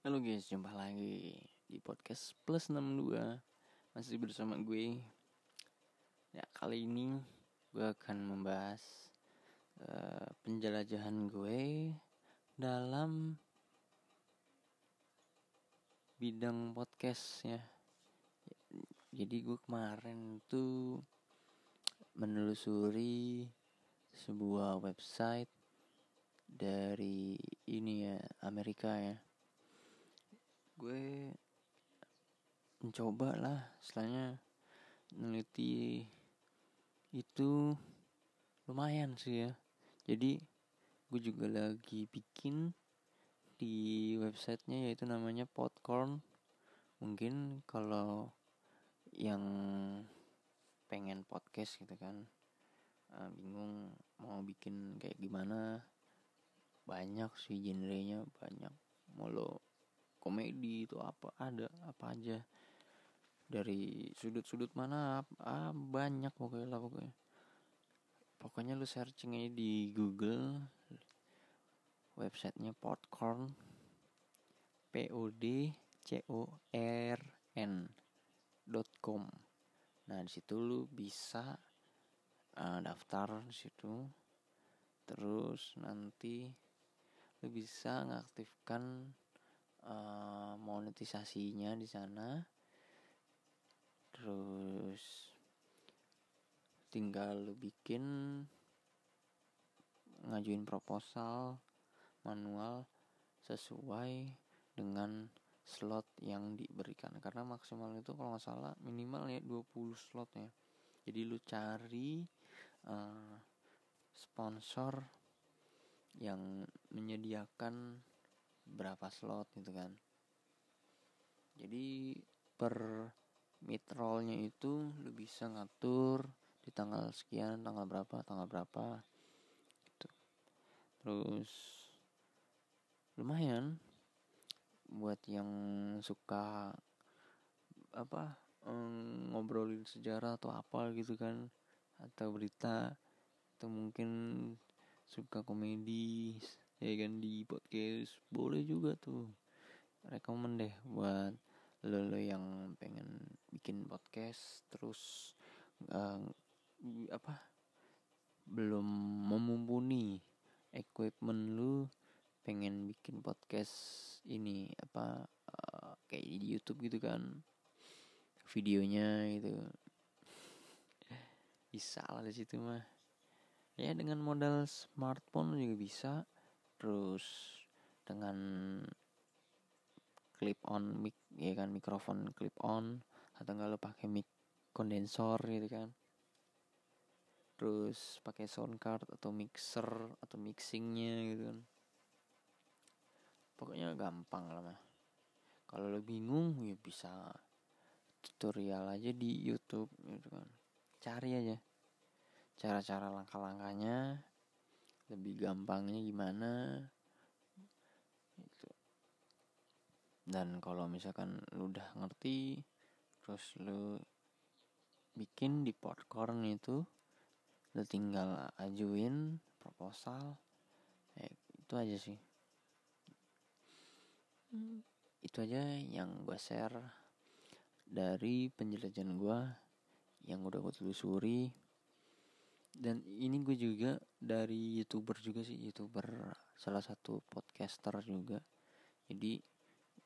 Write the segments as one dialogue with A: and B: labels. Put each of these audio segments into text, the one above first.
A: Halo guys, jumpa lagi di podcast plus 62 Masih bersama gue. Ya, kali ini gue akan membahas uh, penjelajahan gue dalam bidang podcast ya. Jadi gue kemarin tuh menelusuri sebuah website dari ini ya Amerika ya gue mencoba lah setelahnya meneliti itu lumayan sih ya. Jadi gue juga lagi bikin di websitenya yaitu namanya Podcorn mungkin kalau yang pengen podcast gitu kan uh, bingung mau bikin kayak gimana. Banyak sih genrenya banyak. Mau lo komedi itu apa ada apa aja. Dari sudut-sudut mana ah banyak pokoknya lah pokoknya. Pokoknya lu searching aja di Google websitenya Podcorn P O D C O R N dot com. Nah di situ lu bisa uh, daftar di situ. Terus nanti lu bisa ngaktifkan uh, monetisasinya di sana. Terus tinggal lu bikin ngajuin proposal manual sesuai dengan slot yang diberikan. Karena maksimal itu kalau nggak salah minimal ya 20 slot ya. Jadi lu cari uh, sponsor yang menyediakan berapa slot gitu kan. Jadi per mid rollnya itu lu bisa ngatur di tanggal sekian tanggal berapa tanggal berapa gitu. Terus lumayan buat yang suka apa ngobrolin sejarah atau apa gitu kan atau berita atau mungkin suka komedi ya kan di podcast. Boleh juga tuh. Rekomend deh buat lo, lo yang pengen bikin podcast terus uh, apa belum memumpuni equipment lu pengen bikin podcast ini apa uh, kayak di YouTube gitu kan videonya itu bisa lah di situ mah. Ya dengan modal smartphone juga bisa terus dengan clip on mic ya kan mikrofon clip on atau enggak lo pakai mic kondensor gitu kan. Terus pakai sound card atau mixer atau mixingnya gitu kan. Pokoknya gampang lah mah. Kalau lo bingung ya bisa tutorial aja di YouTube gitu kan. Cari aja cara-cara langkah-langkahnya lebih gampangnya gimana? Itu dan kalau misalkan lu udah ngerti terus lu bikin di popcorn itu lu tinggal ajuin proposal eh, itu aja sih. Hmm. itu aja yang gue share dari penjelajahan gue yang udah gue telusuri. Dan ini gue juga dari youtuber juga sih youtuber salah satu podcaster juga. Jadi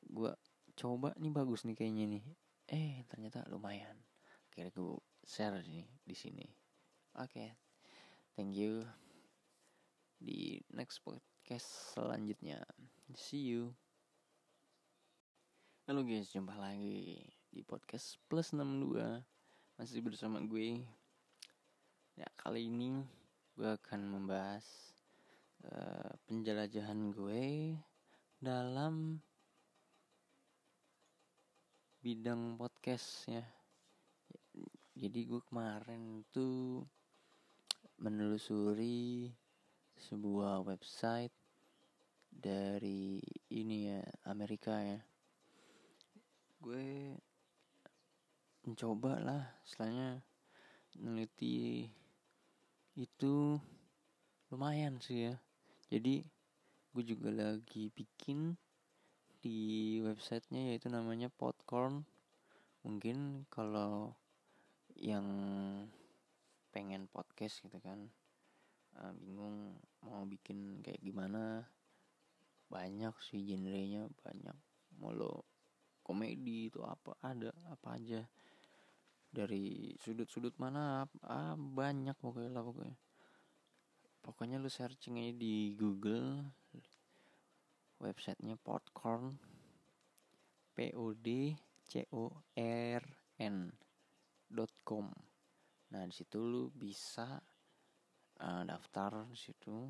A: gue coba nih bagus nih kayaknya nih. Eh ternyata lumayan. Kira gue share nih di sini. Oke okay. thank you. Di next podcast selanjutnya. See you. Halo guys jumpa lagi di podcast plus 62 masih bersama gue. Ya, kali ini gue akan membahas uh, penjelajahan gue dalam bidang podcast ya. Jadi gue kemarin tuh menelusuri sebuah website dari ini ya Amerika ya. Gue mencoba lah, setelahnya meneliti itu lumayan sih ya. Jadi gue juga lagi bikin di websitenya yaitu namanya Podcorn. Mungkin kalau yang pengen podcast gitu kan uh, bingung mau bikin kayak gimana. Banyak sih genrenya banyak. Mau lo komedi itu apa ada apa aja dari sudut-sudut mana ah banyak pokoknya lah pokoknya. Pokoknya lu searching aja di Google websitenya Podcorn. P O D C O R N dot com. Nah di situ lu bisa uh, daftar di situ.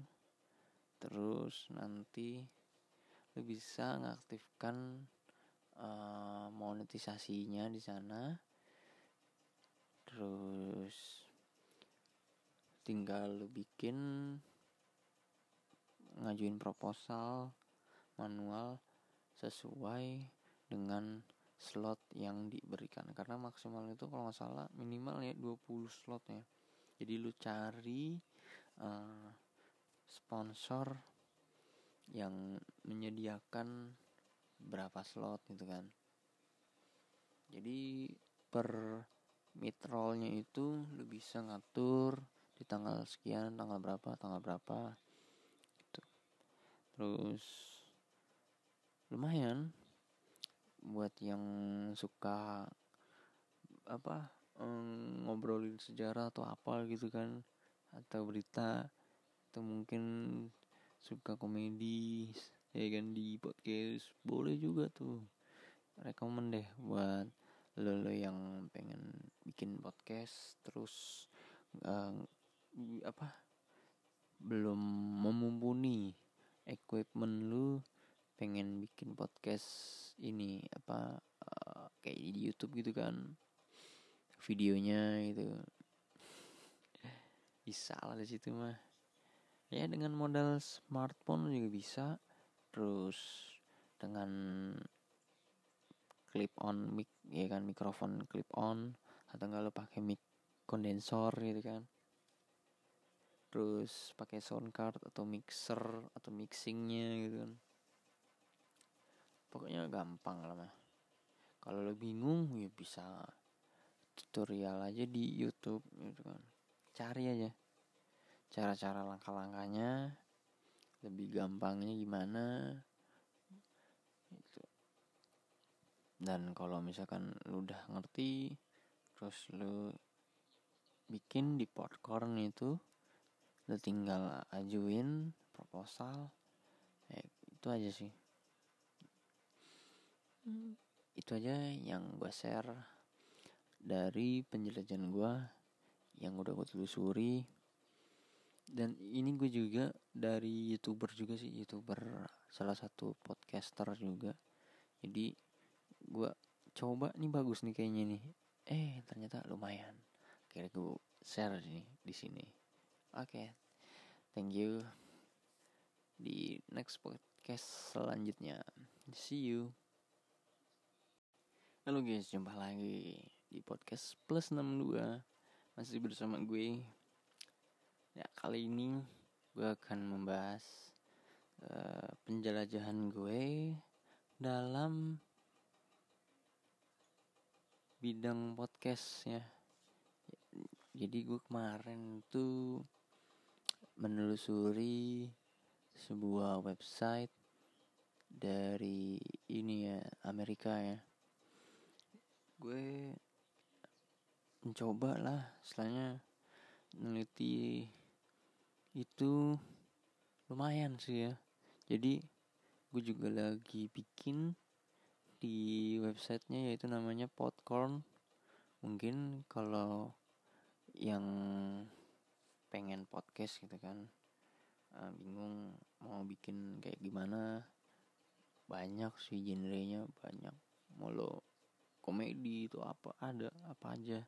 A: Terus nanti lu bisa ngaktifkan uh, monetisasinya di sana terus tinggal lu bikin ngajuin proposal manual sesuai dengan slot yang diberikan. Karena maksimal itu kalau nggak salah minimal ya 20 slot ya. Jadi lu cari uh, sponsor yang menyediakan berapa slot gitu kan. Jadi per mitrolnya itu lu bisa ngatur di tanggal sekian tanggal berapa tanggal berapa gitu. Terus lumayan buat yang suka apa ngobrolin sejarah atau apa gitu kan atau berita atau mungkin suka komedi ya kan di podcast boleh juga tuh. Rekomend deh buat lo, lo yang bikin podcast terus uh, apa belum memumpuni equipment lu pengen bikin podcast ini apa uh, kayak di YouTube gitu kan videonya itu bisa lah di situ mah. Ya dengan modal smartphone juga bisa. Terus dengan clip on mic ya kan mikrofon clip on atau enggak lo pakai mic kondensor gitu kan? Terus pakai sound card atau mixer atau mixingnya gitu kan. Pokoknya gampang lah mah. Kalau lo bingung ya bisa tutorial aja di YouTube gitu kan. Cari aja cara-cara langkah-langkahnya lebih gampangnya gimana gitu. Dan kalau misalkan lu udah ngerti terus lu bikin di popcorn itu lu tinggal ajuin proposal. Ya, itu aja sih. Hmm. itu aja yang gue share dari penjelajahan gue yang udah gue telusuri. Dan ini gue juga dari youtuber juga sih youtuber salah satu podcaster juga. Jadi gue coba nih bagus nih kayaknya nih eh ternyata lumayan. Kira gue share nih di sini. Oke. Okay. thank you. Di next podcast selanjutnya. See you. Halo guys, jumpa lagi di podcast plus 62 Masih bersama gue. Ya, kali ini gue akan membahas uh, penjelajahan gue dalam bidang podcast ya Jadi gue kemarin tuh menelusuri sebuah website dari ini ya Amerika ya. Gue mencoba lah setelahnya meneliti itu lumayan sih ya. Jadi gue juga lagi bikin di websitenya yaitu namanya Podcorn. Mungkin kalau yang pengen podcast gitu kan uh, bingung mau bikin kayak gimana. Banyak sih genrenya banyak. Mau lo komedi itu apa ada apa aja.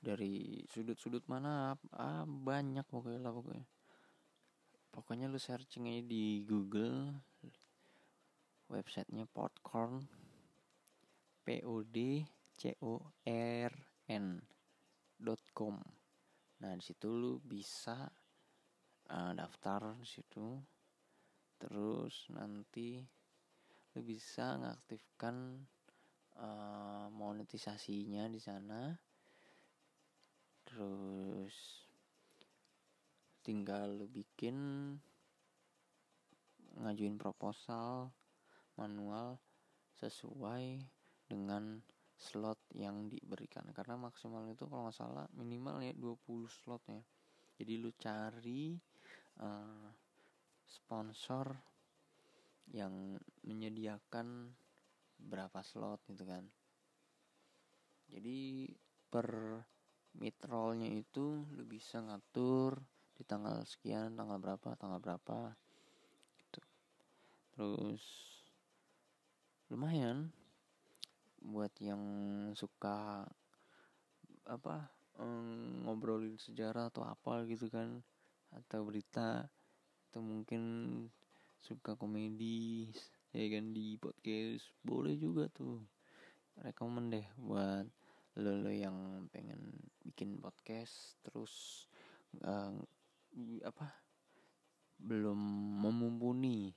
A: Dari sudut-sudut mana ah banyak pokoknya lah pokoknya. Pokoknya lu searching aja di Google websitenya Podcorn. P O D C O R N dot com. Nah di situ lu bisa uh, daftar di situ. Terus nanti lu bisa ngaktifkan uh, monetisasinya di sana. Terus tinggal lu bikin ngajuin proposal manual sesuai dengan slot yang diberikan. Karena maksimal itu kalau nggak salah minimal ya 20 slot ya. Jadi lu cari uh, sponsor yang menyediakan berapa slot gitu kan. Jadi per mid rollnya itu lu bisa ngatur di tanggal sekian tanggal berapa tanggal berapa gitu. Terus lumayan. Buat yang suka apa ngobrolin sejarah atau apa gitu kan atau berita atau mungkin suka komedi ya kan di podcast boleh juga tuh. Rekomend deh buat lo, lo yang pengen bikin podcast terus uh, apa belum memumpuni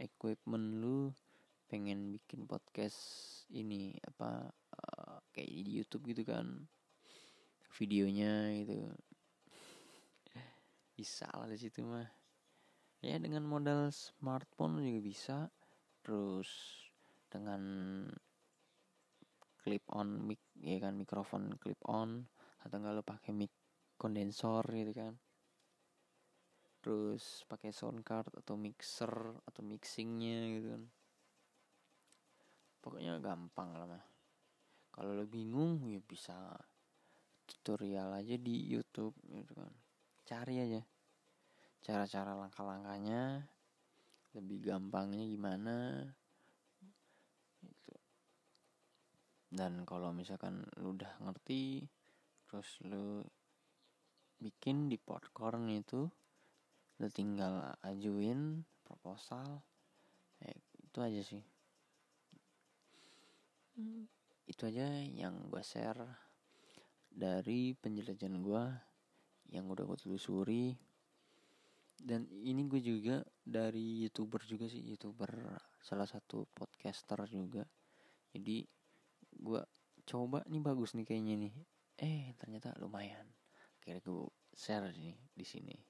A: equipment lu pengen bikin podcast ini apa uh, kayak di YouTube gitu kan. Videonya itu bisa lah di situ mah. Ya dengan modal smartphone juga bisa. Terus dengan clip on mic ya kan mikrofon clip on atau enggak lo pakai mic kondensor gitu kan. Terus pakai sound card atau mixer atau mixingnya gitu kan pokoknya gampang lah mah. Kalau lo bingung ya bisa tutorial aja di YouTube gitu kan. Cari aja cara-cara langkah-langkahnya lebih gampangnya gimana itu dan kalau misalkan lu udah ngerti terus lu bikin di popcorn itu lu tinggal ajuin proposal eh, itu aja sih hmm. itu aja yang gue share dari penjelajahan gue yang udah gue telusuri dan ini gue juga dari youtuber juga sih youtuber salah satu podcaster juga jadi gue coba nih bagus nih kayaknya nih eh ternyata lumayan kira gue share nih di sini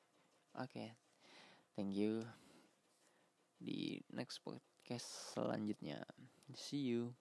A: Oke, okay. thank you. Di next podcast selanjutnya. See you.